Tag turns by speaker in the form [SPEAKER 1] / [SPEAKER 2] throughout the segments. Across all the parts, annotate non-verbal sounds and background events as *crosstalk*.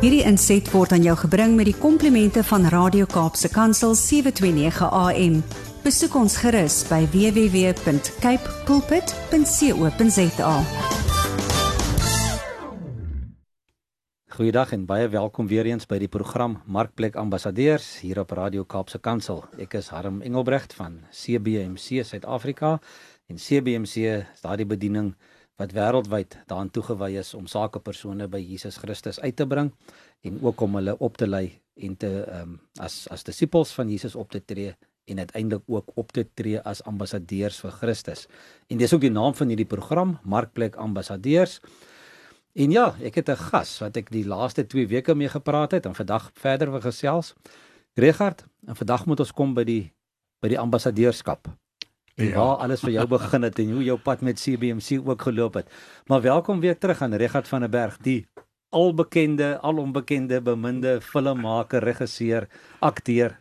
[SPEAKER 1] Hierdie inset word aan jou gebring met die komplimente van Radio Kaapse Kansel 729 AM. Besoek ons gerus by www.cape pulpit.co.za.
[SPEAKER 2] Goeiedag en baie welkom weer eens by die program Markplek Ambassadeurs hier op Radio Kaapse Kansel. Ek is Harm Engelbrecht van CBMC Suid-Afrika en CBMC is daardie bediening wat wêreldwyd daaraan toegewy is om sakepersone by Jesus Christus uit te bring en ook om hulle op te lei en te ehm um, as as disippels van Jesus op te tree en uiteindelik ook op te tree as ambassadeurs vir Christus. En dis ook die naam van hierdie program, Markplek Ambassadeurs. En ja, ek het 'n gas wat ek die laaste 2 weke mee gepraat het en vandag verder wil gesels. Regard, en vandag moet ons kom by die by die ambassadeurskap en ja. waar alles vir jou begin het en hoe jou pad met CBMC ook geloop het. Maar welkom weer terug aan Regard van der Berg, die albekende, alonbekende, beminde filmmaker, regisseur, akteur.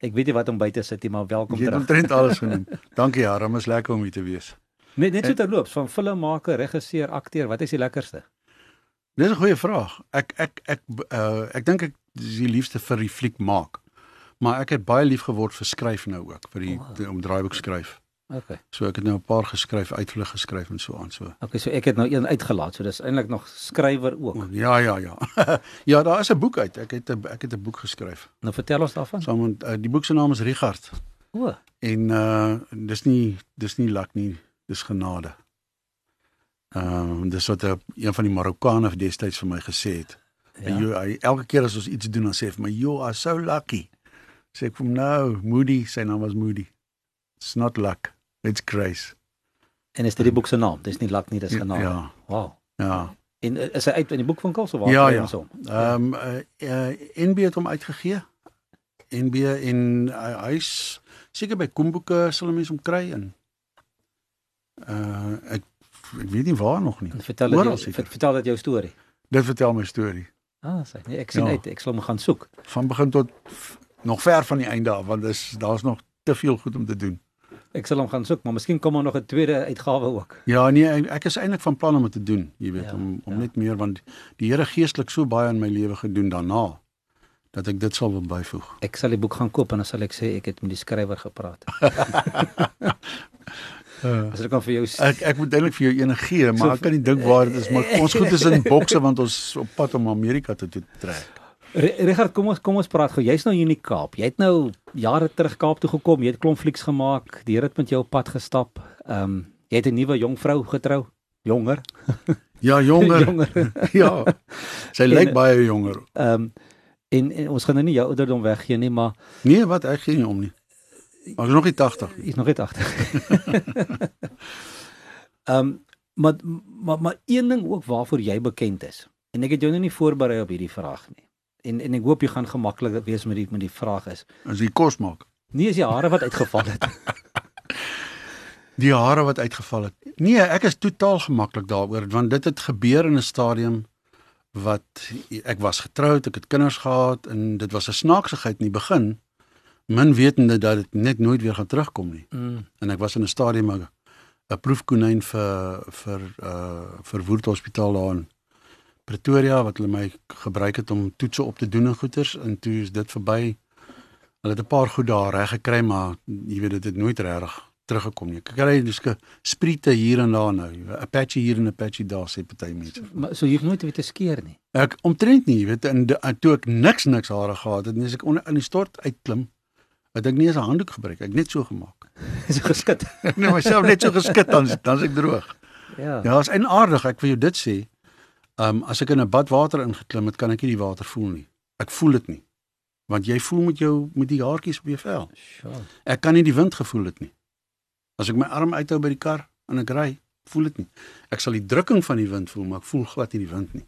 [SPEAKER 2] Ek weet nie wat om by te sit nie, maar welkom
[SPEAKER 3] terug.
[SPEAKER 2] Jy
[SPEAKER 3] het omtrent alles genoem. *laughs* Dankie Harm, is lekker om hier te wees.
[SPEAKER 2] Net net so terloop van filmmaker, regisseur, akteur, wat is die lekkerste?
[SPEAKER 3] Dis 'n goeie vraag. Ek ek ek uh, ek dink ek is die liefste vir die fliek maak. Maar ek het baie lief geword vir skryf nou ook, vir die, oh. om draaiboek skryf.
[SPEAKER 2] Okay.
[SPEAKER 3] So ek het nou 'n paar geskryf, uitvlug geskryf en so aan so.
[SPEAKER 2] Okay, so ek het nou een uitgelaat. So dis eintlik nog skrywer ook.
[SPEAKER 3] Ja, ja, ja. *laughs* ja, daar is 'n boek uit. Ek het 'n ek het 'n boek geskryf.
[SPEAKER 2] Nou vertel ons daarvan.
[SPEAKER 3] So met uh, die boek se naam is Richard.
[SPEAKER 2] O.
[SPEAKER 3] En uh dis nie dis nie lak nie, dis genade. Ehm uh, dis wat 'n een van die Marokkane destyds vir my gesê het. Ja. Jy hy elke keer as ons iets doen dan sê hy vir my, "You are so lucky." Sê ek vir hom, "No, Moody, sy naam was Moody." It's not luck. It's grace.
[SPEAKER 2] En is dit die boek se naam? Dis nie lak nie, dis genade.
[SPEAKER 3] Ja.
[SPEAKER 2] Wow.
[SPEAKER 3] Ja.
[SPEAKER 2] En eh, is hy uit in die boekwinkels of waar
[SPEAKER 3] ja, ja.
[SPEAKER 2] ons hom?
[SPEAKER 3] Ehm uh, uh, NB het hom uitgegee. NB in uh, huis seker by Komboeke sal mense hom kry in. Uh ek ek weet nie waar nog nie.
[SPEAKER 2] En vertel dit jou, vertel dit jou storie.
[SPEAKER 3] Dit vertel my storie.
[SPEAKER 2] Ah, sê nee, ek sien ja. uit, ek sal hom gaan soek.
[SPEAKER 3] Van begin tot nog ver van die einde af want dis daar's nog te veel goed om te doen.
[SPEAKER 2] Ek sal hom gaan soek, maar miskien kom daar nog 'n tweede uitgawe ook.
[SPEAKER 3] Ja, nee, ek is eintlik van plan om dit te doen, jy weet, ja, om om ja. net meer want die Here geestelik so baie in my lewe gedoen daarna dat ek dit sal wil byvoeg.
[SPEAKER 2] Ek sal die boek gaan koop en dan sal ek sê ek het met die skrywer gepraat. Uh, *laughs* As ek kan vir jou
[SPEAKER 3] ek ek moet eintlik vir jou ene gee, maar so, ek kan nie dink waar dit is, maar *laughs* ons goed is in bokse want ons op pad om Amerika toe te trek.
[SPEAKER 2] Richard, kom ons kom ons praat gou. Jy's nou hier in die Kaap. Jy het nou jare terug Kaap toe gekom. Jy het klomp flieks gemaak. Die Here het met jou op pad gestap. Ehm um, jy het 'n nuwe jong vrou getrou. Jonger. *laughs*
[SPEAKER 3] ja, jonger. *laughs* jonger. *laughs* ja. Sy lyk baie jonger.
[SPEAKER 2] Ehm um, en, en ons gaan nou nie jou ouderdom weggee nie, maar
[SPEAKER 3] Nee, wat ek gee nie om nie. Maar ek is nog nie 80.
[SPEAKER 2] Ek is nog nie 80. Ehm um, maar maar maar een ding ook waarvoor jy bekend is. En ek het jou nou nie voorberei op hierdie vraag nie en en ek hoop jy gaan gemaklik wees met die met die vraag is.
[SPEAKER 3] As jy kos maak.
[SPEAKER 2] Nee, is die hare wat uitgeval het. *laughs*
[SPEAKER 3] die hare wat uitgeval het. Nee, ek is totaal gemaklik daaroor want dit het gebeur in 'n stadium wat ek was getroud, ek het kinders gehad en dit was 'n snaaksigheid in die begin. Min wetende dat dit net nooit weer gaan terugkom nie. Mm. En ek was in 'n stadium 'n proefkonyn vir vir uh vir Woord Hospitaal daar in Pretoria wat hulle my gebruik het om toetse op te doen en goeters en toe is dit verby. Hulle het 'n paar goed daar reg gekry, maar jy weet dit het nooit regtig teruggekom nie. Ek kry dus spriete hier en daar nou. 'n Patchy hier en 'n patchy daar sê party mense.
[SPEAKER 2] Maar so jy het nooit weer te skeer nie.
[SPEAKER 3] Ek omtrent nie, jy weet en, en toe ek niks niks hare gehad het, nes ek onder in die stort uitklim, het ek nie eens 'n handdoek gebruik. Ek net so gemaak. *laughs*
[SPEAKER 2] so geskit. *laughs*
[SPEAKER 3] nee, myself net so geskit dan dan's ek droog.
[SPEAKER 2] Ja.
[SPEAKER 3] Ja, is eienaardig. Ek wil jou dit sê. Ehm um, as ek in 'n bad water ingeklim het, kan ek nie die water voel nie. Ek voel dit nie. Want jy voel met jou met die haartjies op jou vel.
[SPEAKER 2] Sure.
[SPEAKER 3] Ek kan nie die wind gevoel dit nie. As ek my arm uithou by die kar en ek ry, voel dit nie. Ek sal die drukking van die wind voel, maar ek voel glad nie die wind nie.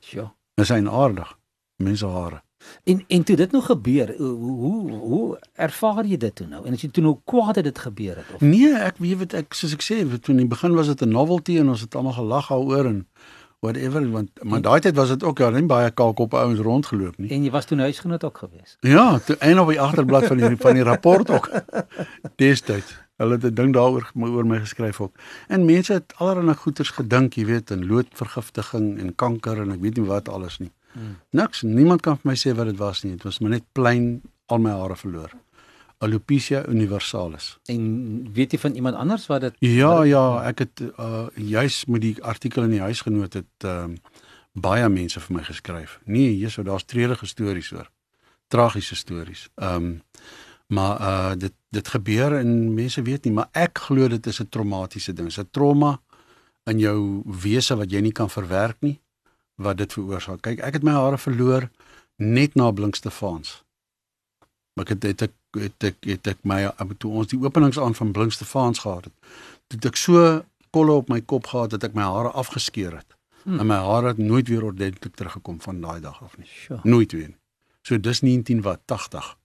[SPEAKER 2] Sjoe.
[SPEAKER 3] Dit is aardig. Mense hare.
[SPEAKER 2] En en toe dit nou gebeur, hoe hoe hoe ervaar jy dit toe nou? En as jy toe nou kwaad het dit gebeur het of?
[SPEAKER 3] Nee, ek weet ek soos ek sê, toe in die begin was dit 'n novelty en ons het almal gelag daaroor en whatever want maar daai tyd was dit ook ja nie baie kalkop ouens rondgeloop nie.
[SPEAKER 2] En jy was toe huisgenoot ook geweest.
[SPEAKER 3] Ja, toe en op die agterblad van die van die rapport ook. *laughs* Destyds. Hulle het 'n ding daaroor oor my geskryf ook. En mense het allerlei goeters gedink, jy weet, en loodvergiftiging en kanker en ek weet nie wat alles nie. Hmm. Niks, niemand kan vir my sê wat dit was nie. Dit was maar net plain al my hare verloor. Alopecia universalis.
[SPEAKER 2] En weet jy van iemand anders wat dit
[SPEAKER 3] Ja,
[SPEAKER 2] wat
[SPEAKER 3] ja, ek het uh juis met die artikel in die huisgenoot het ehm um, baie mense vir my geskryf. Nee, hier sou daar's treurige stories hoor. Tragiese stories. Ehm um, maar uh dit dit gebeur en mense weet nie, maar ek glo dit is 'n traumatiese ding. Dit 'n trauma in jou wese wat jy nie kan verwerk nie wat dit veroorsaak. Kyk, ek het my hare verloor net na Blinkstefans. Maar ek het het ek het ek het ek my toe ons die openings aan van Blinkstefans gehad het. Toe het ek so kolle op my kop gehad dat ek my hare afgeskeur het. Hmm. En my hare het nooit weer ordentlik teruggekom van daai dag af nie.
[SPEAKER 2] Sure.
[SPEAKER 3] Nooit weer nie. So dis 19 wat 80.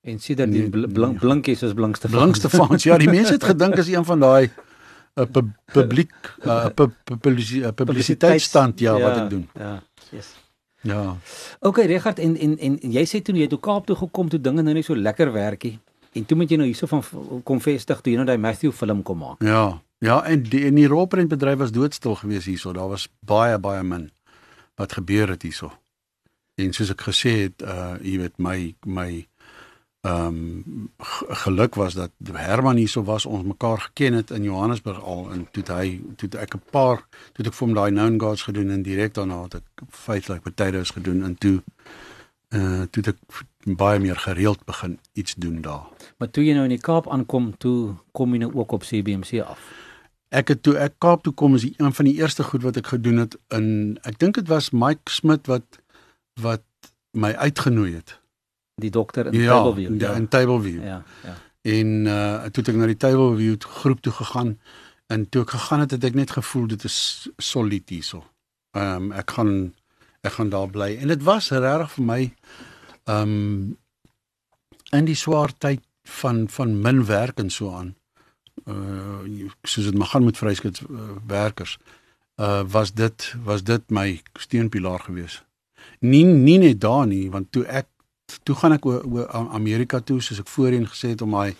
[SPEAKER 2] En sien dat die
[SPEAKER 3] Nee,
[SPEAKER 2] bl
[SPEAKER 3] nee.
[SPEAKER 2] blink blinkies is blinkste
[SPEAKER 3] Blinkstefans. Ja, die mense het *laughs* gedink as een van daai 'n pu publiek 'n publisi- 'n publisiteitsstand ja, wat ek doen.
[SPEAKER 2] Ja. Yes.
[SPEAKER 3] Ja.
[SPEAKER 2] Okay, Regard en en en jy sê toe jy toe Kaap toe gekom toe dinge nou nie so lekker werkie. En toe moet jy nou hierso van kom vestig toe jy nou daai Matthew film kom maak.
[SPEAKER 3] Ja. Ja, en die en die rolprentbedryf was doodstil geweest hierso. Daar was baie baie min wat gebeur het hierso. En soos ek gesê het, uh jy weet my my ehm um, geluk was dat Herman hierso was, ons mekaar geken het in Johannesburg al en toe het hy toe het ek 'n paar toe het ek vir hom daai known guards gedoen en direk daarna het ek feitelik potatoes gedoen en toe uh toe het ek baie meer gereeld begin iets doen daar.
[SPEAKER 2] Maar toe jy nou in die Kaap aankom, toe kom jy nou ook op CBC af.
[SPEAKER 3] Ek het toe ek Kaap toe kom is die een van die eerste goed wat ek gedoen het in ek dink dit was Mike Smit wat wat my uitgenooi het.
[SPEAKER 2] Die dokter in
[SPEAKER 3] ja,
[SPEAKER 2] Tableview.
[SPEAKER 3] Ja, in Tableview.
[SPEAKER 2] Ja, ja.
[SPEAKER 3] En uh toe ek na die Tableview groep toe gegaan en toe ek gegaan het het ek net gevoel dit is solid hierso. Ehm um, ek gaan ek gaan daar bly en dit was regtig vir my ehm um, in die swaar tyd van van min werk en so aan. Uh soos dit maar gaan met vryskut uh, werkers. Uh was dit was dit my steunpilaar gewees. Nie nie net daar nie want toe ek toe gaan ek oor, oor Amerika toe soos ek voorheen gesê het om my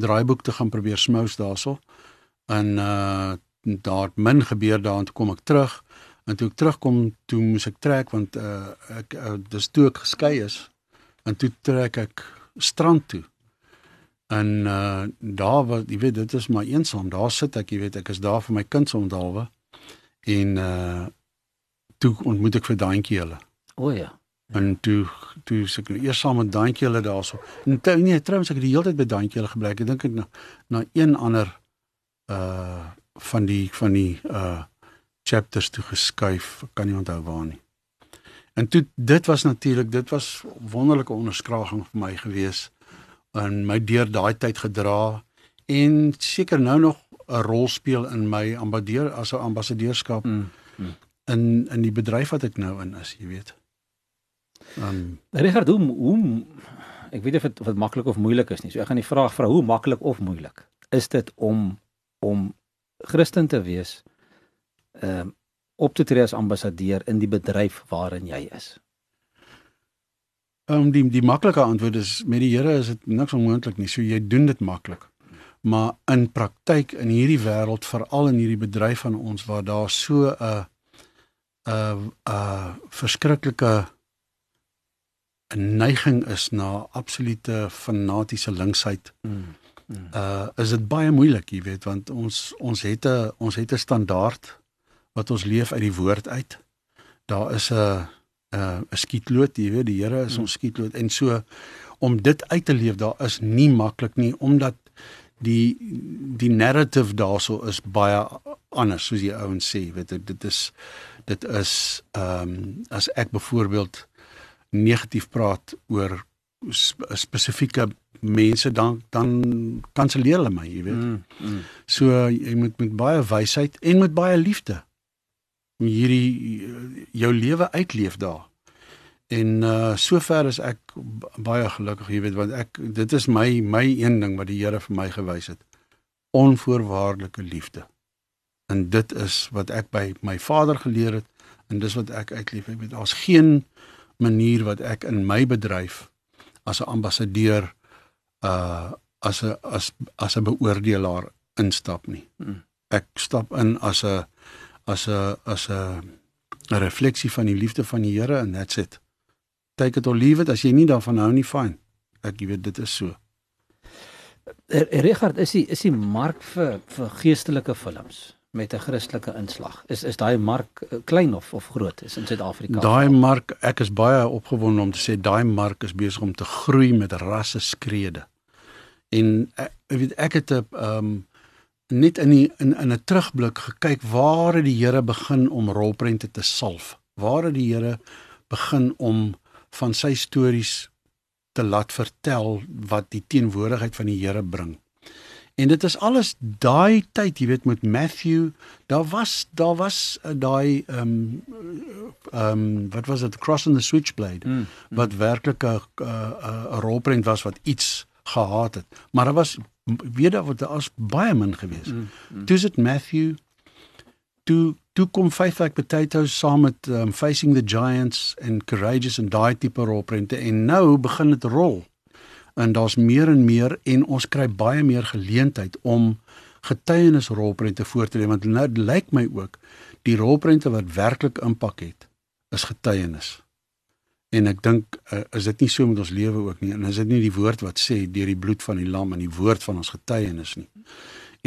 [SPEAKER 3] draaiboek te gaan probeer smous daarso. En uh daar min gebeur daar en toe kom ek terug en toe ek terugkom toe moes ek trek want uh ek uh, dis toe ek geskei is en toe trek ek strand toe. En uh daar was jy weet dit is maar eensaam. Daar sit ek, jy weet ek is daar vir my kind se onthaalwe. En uh toe ontmoet ek vir Daantjie hulle.
[SPEAKER 2] O ja.
[SPEAKER 3] En toe toe se ek eers saam met Daantjie hulle daarso. En toe, nee, trouens ek het die hele tyd by Daantjie hulle gebly. Ek dink ek na na een ander uh van die van die uh chapters toe geskuif. Ek kan nie onthou waar nie. En toe dit was natuurlik, dit was wonderlike onderskraging vir my gewees en my deur daai tyd gedra en seker nou nog 'n rol speel in my ambassadeur as 'n ambassadeurskap
[SPEAKER 2] Mm. mm.
[SPEAKER 3] in in die bedryf wat ek nou in is, jy weet. Ehm um,
[SPEAKER 2] Richard, hoe hoe ek weet of dit of dit maklik of moeilik is nie. So ek gaan die vraag vra, hoe maklik of moeilik is dit om om Christen te wees ehm um, op te tree as ambassadeur in die bedryf waarin jy is?
[SPEAKER 3] um, die die maklike antwoord is met die Here is dit niks onmoontlik nie. So jy doen dit maklik. Maar in praktyk in hierdie wêreld, veral in hierdie bedryf van ons waar daar so 'n 'n 'n verskriklike 'n neiging is na absolute fanatiese linksheid.
[SPEAKER 2] Mm. Mm.
[SPEAKER 3] uh is dit baie moeilik, jy weet, want ons ons het 'n ons het 'n standaard wat ons leef uit die woord uit. Daar is 'n 'n 'n skietloot, jy weet, die Here is
[SPEAKER 2] Hmm.
[SPEAKER 3] ons skietloot en so om dit uit te leef, daar is nie maklik nie omdat die die narrative daarso is baie anders soos die ouens sê, weet dit dit is dit is ehm um, as ek byvoorbeeld negatief praat oor sp spesifieke mense dan dan kanselleer hulle my, jy weet. Mm.
[SPEAKER 2] Mm.
[SPEAKER 3] So jy moet met baie wysheid en met baie liefde hierdie jou lewe uitleef daar. En uh sover is ek baie gelukkig, jy weet, want ek dit is my my een ding wat die Here vir my gewys het. Onvoorwaardelike liefde. En dit is wat ek by my vader geleer het en dis wat ek uitleef. Ek weet daar's geen manier wat ek in my bedryf as 'n ambassadeur uh as 'n as as 'n beoordelaar instap nie.
[SPEAKER 2] Mm.
[SPEAKER 3] Ek stap in as 'n as 'n as 'n 'n refleksie van die liefde van die Here en that's it. Take it or leave it as jy nie daarvan hou nie, fine. Ek weet dit is so.
[SPEAKER 2] Er, Richard, is die is die mark vir vir geestelike films met 'n Christelike inslag. Is is daai mark eh, klein of of groot is in Suid-Afrika?
[SPEAKER 3] Daai mark, ek is baie opgewonde om te sê daai mark is besig om te groei met rasse skrede. En ek weet ek het 'n ehm um, net in die, in in 'n terugblik gekyk waar het die Here begin om rolprente te salf? Waar het die Here begin om van sy stories te laat vertel wat die teenwoordigheid van die Here bring? En dit is alles daai tyd, jy weet met Matthew, daar was daar was uh, daai ehm um, ehm um, wat was dit Cross on the Switchblade mm, mm. wat werklik 'n 'n rolprent was wat iets gehaat het. Maar daar was weet daar wat as baie min gewees. Mm, mm. Toe sit Matthew toe toe kom Faith Like Potatoes saam met um, Facing the Giants en Courageous en daai tipe rolprente en nou begin dit rol. En daar's meer en meer en ons kry baie meer geleentheid om getuienisrolprente voor te lê want nou lyk my ook die rolprente wat werklik impak het is getuienis. En ek dink uh, is dit nie so met ons lewe ook nie en is dit nie die woord wat sê deur die bloed van die lam en die woord van ons getuienis nie.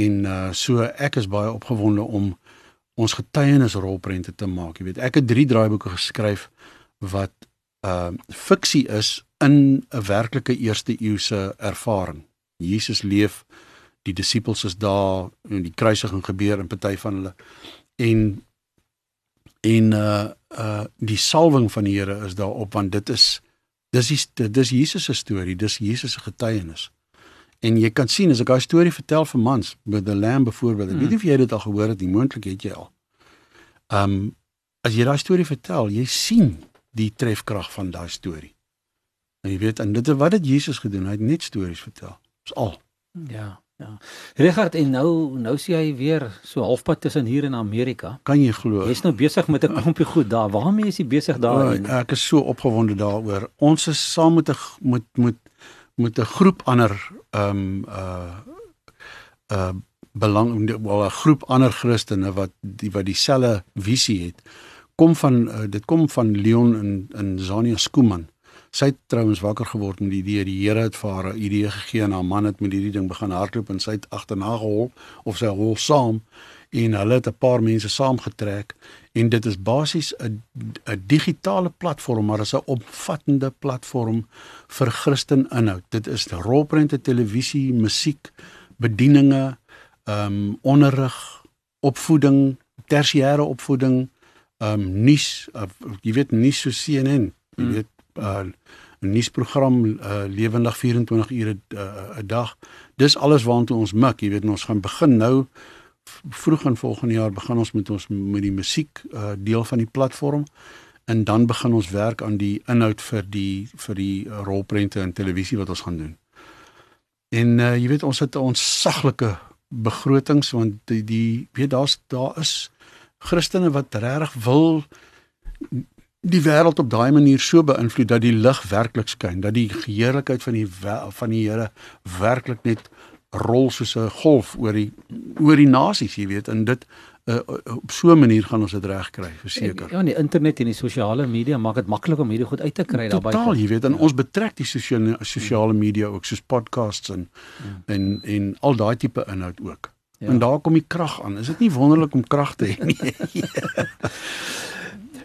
[SPEAKER 3] En uh so ek is baie opgewonde om ons getuienisrolprente te maak. Jy weet, ek het 3 draaiboeke geskryf wat uh fiksie is in 'n werklike eerste eeuse ervaring. Jesus leef, die disippels is daar en die kruisiging gebeur in party van hulle en en uh uh die salwing van die Here is daarop want dit is dis die dis Jesus se storie, dis Jesus se getuienis. En jy kan sien as ek daai storie vertel vir mans met the lamb byvoorbeeld. Ek weet nie of jy dit al gehoor het nie, moontlik het jy al. Um as jy daai storie vertel, jy sien die trefkrag van daai storie. En jy weet en dit wat het Jesus gedoen? Hy het net stories vertel. Dis al.
[SPEAKER 2] Ja. Ja. Richard en nou nou sien hy weer so halfpad tussen hier en Amerika.
[SPEAKER 3] Kan jy glo?
[SPEAKER 2] Jy's nou besig met 'n klompie goed daar. Waarmee is jy besig daar?
[SPEAKER 3] Oh, ek is so opgewonde daaroor. Ons is saam met 'n met met met 'n groep ander ehm um, uh uh belang wel 'n groep ander Christene wat die wat dieselfde visie het. Kom van uh, dit kom van Leon en en Zania Skooman sy het trouens wakker geword met die idee die Here het vir haar 'n idee gegee en haar man het met hierdie ding begin hardloop en sy het agterna gehol of sy hol saam en hulle het 'n paar mense saamgetrek en dit is basies 'n 'n digitale platform maar is 'n opvattende platform vir Christen inhoud. Dit is rolprente, televisie, musiek, bedieninge, ehm um, onderrig, opvoeding, tersiêre opvoeding, ehm um, nuus, uh, jy weet nuus so CNN, jy mm. weet uh 'n nuusprogram uh lewendig 24 ure 'n uh, dag. Dis alles waartoe ons mik, jy weet ons gaan begin nou vroeg in volgende jaar begin ons met ons met die musiek uh deel van die platform en dan begin ons werk aan die inhoud vir die vir die rolprente en televisie wat ons gaan doen. En uh jy weet ons het ons saglike begrotings want die, die weet daar's daar is Christene wat regtig wil die wêreld op daai manier so beïnvloed dat die lig werklik skyn, dat die heerlikheid van die van die Here werklik net rol soos 'n golf oor die oor die nasies, jy weet, en dit uh, op so 'n manier gaan ons dit regkry, verseker.
[SPEAKER 2] Ja, die internet en die sosiale media maak dit maklik om hierdie goed uit te kry
[SPEAKER 3] daarbey. Totaal, jy weet, en ja. ons betrek die sosiale sosiale media ook soos podcasts en ja. en en al daai tipe inhoud ook. Ja. En daar kom die krag aan. Is dit nie wonderlik om krag te hê nie? *laughs* *laughs*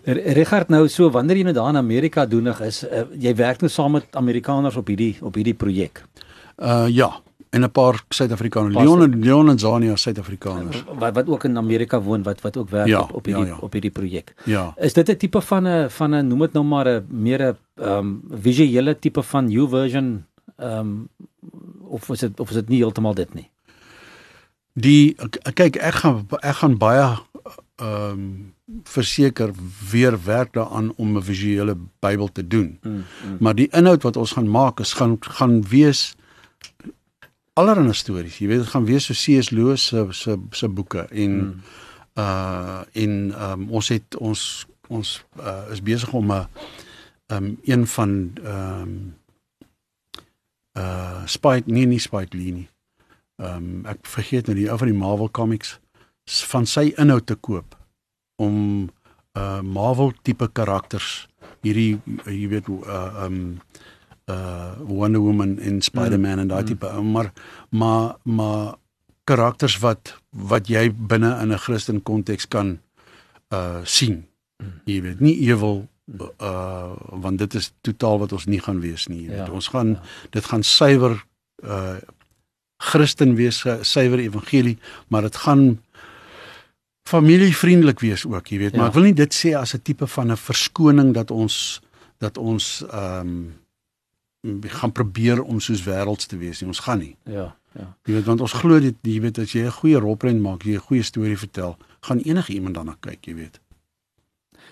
[SPEAKER 2] Richard nou so wanneer jy nou daar in Amerika doenig is, uh, jy werk nou saam met Amerikaners op hierdie op hierdie projek.
[SPEAKER 3] Uh ja, en 'n paar Suid-Afrikaners. Leon en Leon en Zania Suid-Afrikaners.
[SPEAKER 2] Wat wat ook in Amerika woon wat wat ook werk
[SPEAKER 3] ja,
[SPEAKER 2] op op hierdie
[SPEAKER 3] ja, ja.
[SPEAKER 2] op hierdie projek.
[SPEAKER 3] Ja.
[SPEAKER 2] Is dit 'n tipe van 'n van 'n noem dit nou maar 'n meer 'n ehm um, visuele tipe van new version ehm um, of is dit of is dit nie heeltemal dit nie?
[SPEAKER 3] Die kyk ek gaan ek gaan baie ehm um, verseker weer werk daaraan om 'n visuele Bybel te doen. Mm, mm. Maar die inhoud wat ons gaan maak is gaan gaan wees allerlei stories. Jy weet dit gaan wees so C.S. Lewis se se se boeke en mm. uh in um, ons het ons ons uh, is besig om 'n um, een van ehm um, uh Spike nee nie Spike Lee nie. Ehm um, ek vergeet nou die ou van die Marvel Comics van sy inhoud te koop om uh Marvel tipe karakters. Hierdie jy weet uh um uh Wonder Woman en Spider-Man mm. en daai tipe mm. maar maar maar karakters wat wat jy binne in 'n Christen konteks kan uh sien. Mm. Jy weet nie ewel uh want dit is totaal wat ons nie gaan wees nie. Jy weet ja, ons gaan ja. dit gaan suiwer uh Christen wees, suiwer evangelie, maar dit gaan familievriendelik wees ook, jy weet, ja. maar ek wil nie dit sê as 'n tipe van 'n verskoning dat ons dat ons ehm um, gaan probeer om soos wêrelds te wees nie. Ons gaan nie.
[SPEAKER 2] Ja, ja.
[SPEAKER 3] Jy weet want ons glo dit, jy weet as jy 'n goeie rolprent maak, jy 'n goeie storie vertel, gaan enige iemand daarna kyk, jy weet.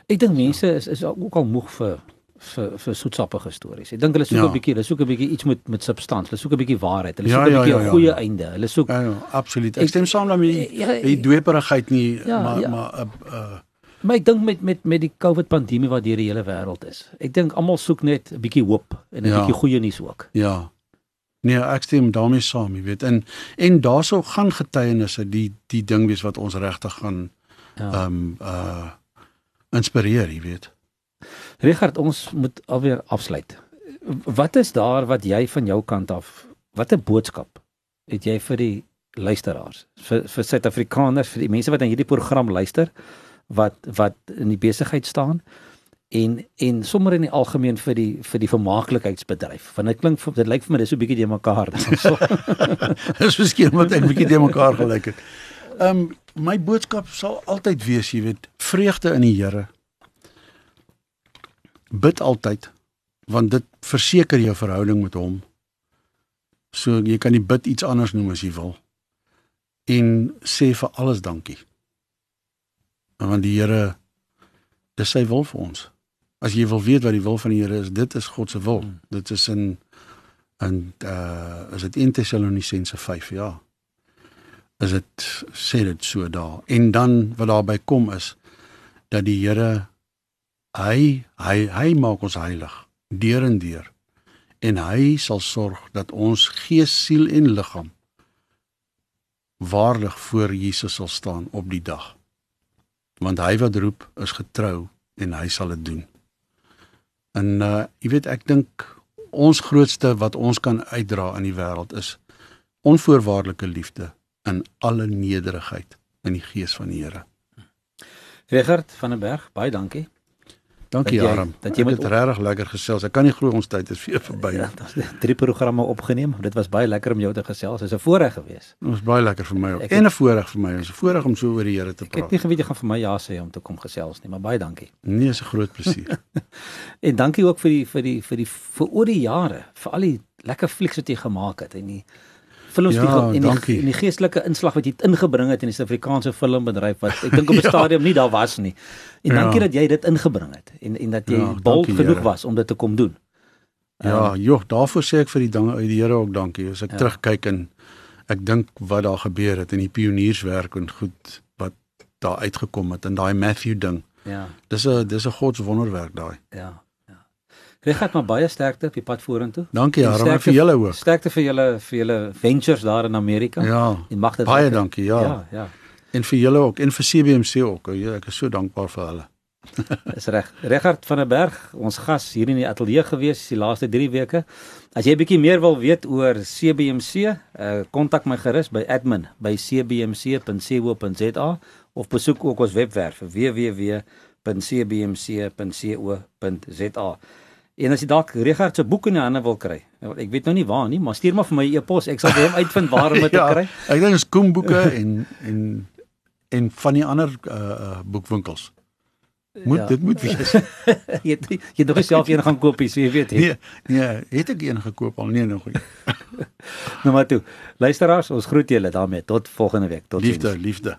[SPEAKER 2] Ek dink mense is is ook al moeg vir vir vir soetsappige stories. Ek dink hulle soek 'n ja. bietjie, hulle soek 'n bietjie iets met met substansie. Hulle soek 'n bietjie waarheid. Hulle ja, soek 'n ja, bietjie 'n ja, ja, goeie ja. einde. Hulle soek
[SPEAKER 3] Ja, ja absoluut. Ek, ek stem saam daarmee. Ja, die dweperigheid nie, ja, maar ja. maar 'n uh, uh,
[SPEAKER 2] Maar ek dink met met met die COVID pandemie wat deur die hele wêreld is. Ek dink almal soek net 'n bietjie hoop en 'n ja. bietjie goeie nuus ook.
[SPEAKER 3] Ja. Nee, ek stem daarmee saam, jy weet. En en daarso gaan getuienisse die die ding wees wat ons regtig gaan ehm ja. um, uh inspireer, jy weet.
[SPEAKER 2] Richard, ons moet alweer afsluit. Wat is daar wat jy van jou kant af, watter boodskap het jy vir die luisteraars, vir vir Suid-Afrikaners, vir die mense wat aan hierdie program luister, wat wat in die besigheid staan en en sommer in die algemeen vir die vir die vermaaklikheidsbedryf. Want dit klink dit lyk vir my dis so 'n bietjie de mekaar. *laughs*
[SPEAKER 3] Dis miskien wat ek bietjie de mekaar gelyk het. Ehm um, my boodskap sal altyd wees, jy weet, vreugde in die Here bid altyd want dit verseker jou verhouding met hom. So jy kan nie bid iets anders noem as jy wil. En sê vir alles dankie. Want die Here dis sy wil vir ons. As jy wil weet wat die wil van die Here is, dit is God se wil. Hmm. Dit is in in uh is dit 1 Tessalonisense 5, ja. Is dit sê dit so daar. En dan wat daarby kom is dat die Here Hy hy hy maak ons heilig deur en deur. En hy sal sorg dat ons gees, siel en liggaam waardig voor Jesus sal staan op die dag. Want hy wat roep is getrou en hy sal dit doen. En uh jy weet ek dink ons grootste wat ons kan uitdra in die wêreld is onvoorwaardelike liefde in alle nederigheid in die gees van die Here.
[SPEAKER 2] Richard van der Berg, baie dankie.
[SPEAKER 3] Dankie Aram. Dat jy met regtig lekker gesels. Ek kan nie glo ons tyd is weer verby nie.
[SPEAKER 2] Ja, drie programme opgeneem. Dit was baie lekker om jou te gesels. Dit is 'n voorreg geweest.
[SPEAKER 3] Dit was baie lekker vir my ook. Ek en 'n voorreg vir my. Dit is 'n voorreg om so oor die Here te praat.
[SPEAKER 2] Ek het nie geweet jy gaan vir my ja sê om te kom gesels nie, maar baie dankie.
[SPEAKER 3] Nee, is 'n groot plesier. *laughs*
[SPEAKER 2] en dankie ook vir die vir die vir die vir oor die jare, vir al die lekker flieks wat jy gemaak het en die filmspiegel ja, en, die, en die geestelike inslag wat jy ingebring het in die Suid-Afrikaanse filmbedryf wat ek dink op 'n *laughs* ja. stadium nie daar was nie. En ja. dankie dat jy dit ingebring het en en dat jy ja, bold genoeg was om dit te kom doen.
[SPEAKER 3] Ja, um, joh, daarvoor sê ek vir die dinge uit die Here ook dankie. As ek ja. terugkyk en ek dink wat daar gebeur het in die pionierswerk en goed wat daar uitgekom het in daai Matthew ding. Ja. Dis 'n dis 'n God se wonderwerk daai.
[SPEAKER 2] Ja. Regtig maar baie sterkte op die pad vorentoe.
[SPEAKER 3] Dankie Harm en vir julle ook.
[SPEAKER 2] Sterkte vir julle vir julle ventures daar in Amerika.
[SPEAKER 3] Ja.
[SPEAKER 2] En mag dit
[SPEAKER 3] Baie dankie, ja. Ja, ja. En vir julle ook en vir CBMC ook. Ja, ek is so dankbaar vir hulle. *laughs*
[SPEAKER 2] Dis reg. Regard van der Berg, ons gas hier in die ateljee gewees die laaste 3 weke. As jy 'n bietjie meer wil weet oor CBMC, uh kontak my gerus by admin by cbmc.co.za of besoek ook ons webwerf www.cbmc.co.za. En as jy dalk Richard se boek in die hande wil kry. Ek weet nou nie waar nie, maar stuur maar vir my e-pos. Ek sal vir hom uitvind waar om dit *laughs* ja, te kry.
[SPEAKER 3] Ek dink is Koem boeke en en en van die ander uh boekwinkels. Moet ja. dit moet wees. *laughs*
[SPEAKER 2] jy het, jy het nog self een gaan koop, so jy weet
[SPEAKER 3] jy. Nee, nee, het ek een gekoop al? Nee, nog nie. *laughs*
[SPEAKER 2] nou maar toe. Luisteraars, ons groet julle daarmee. Tot volgende week. Tot
[SPEAKER 3] liefde, ziens. liefde.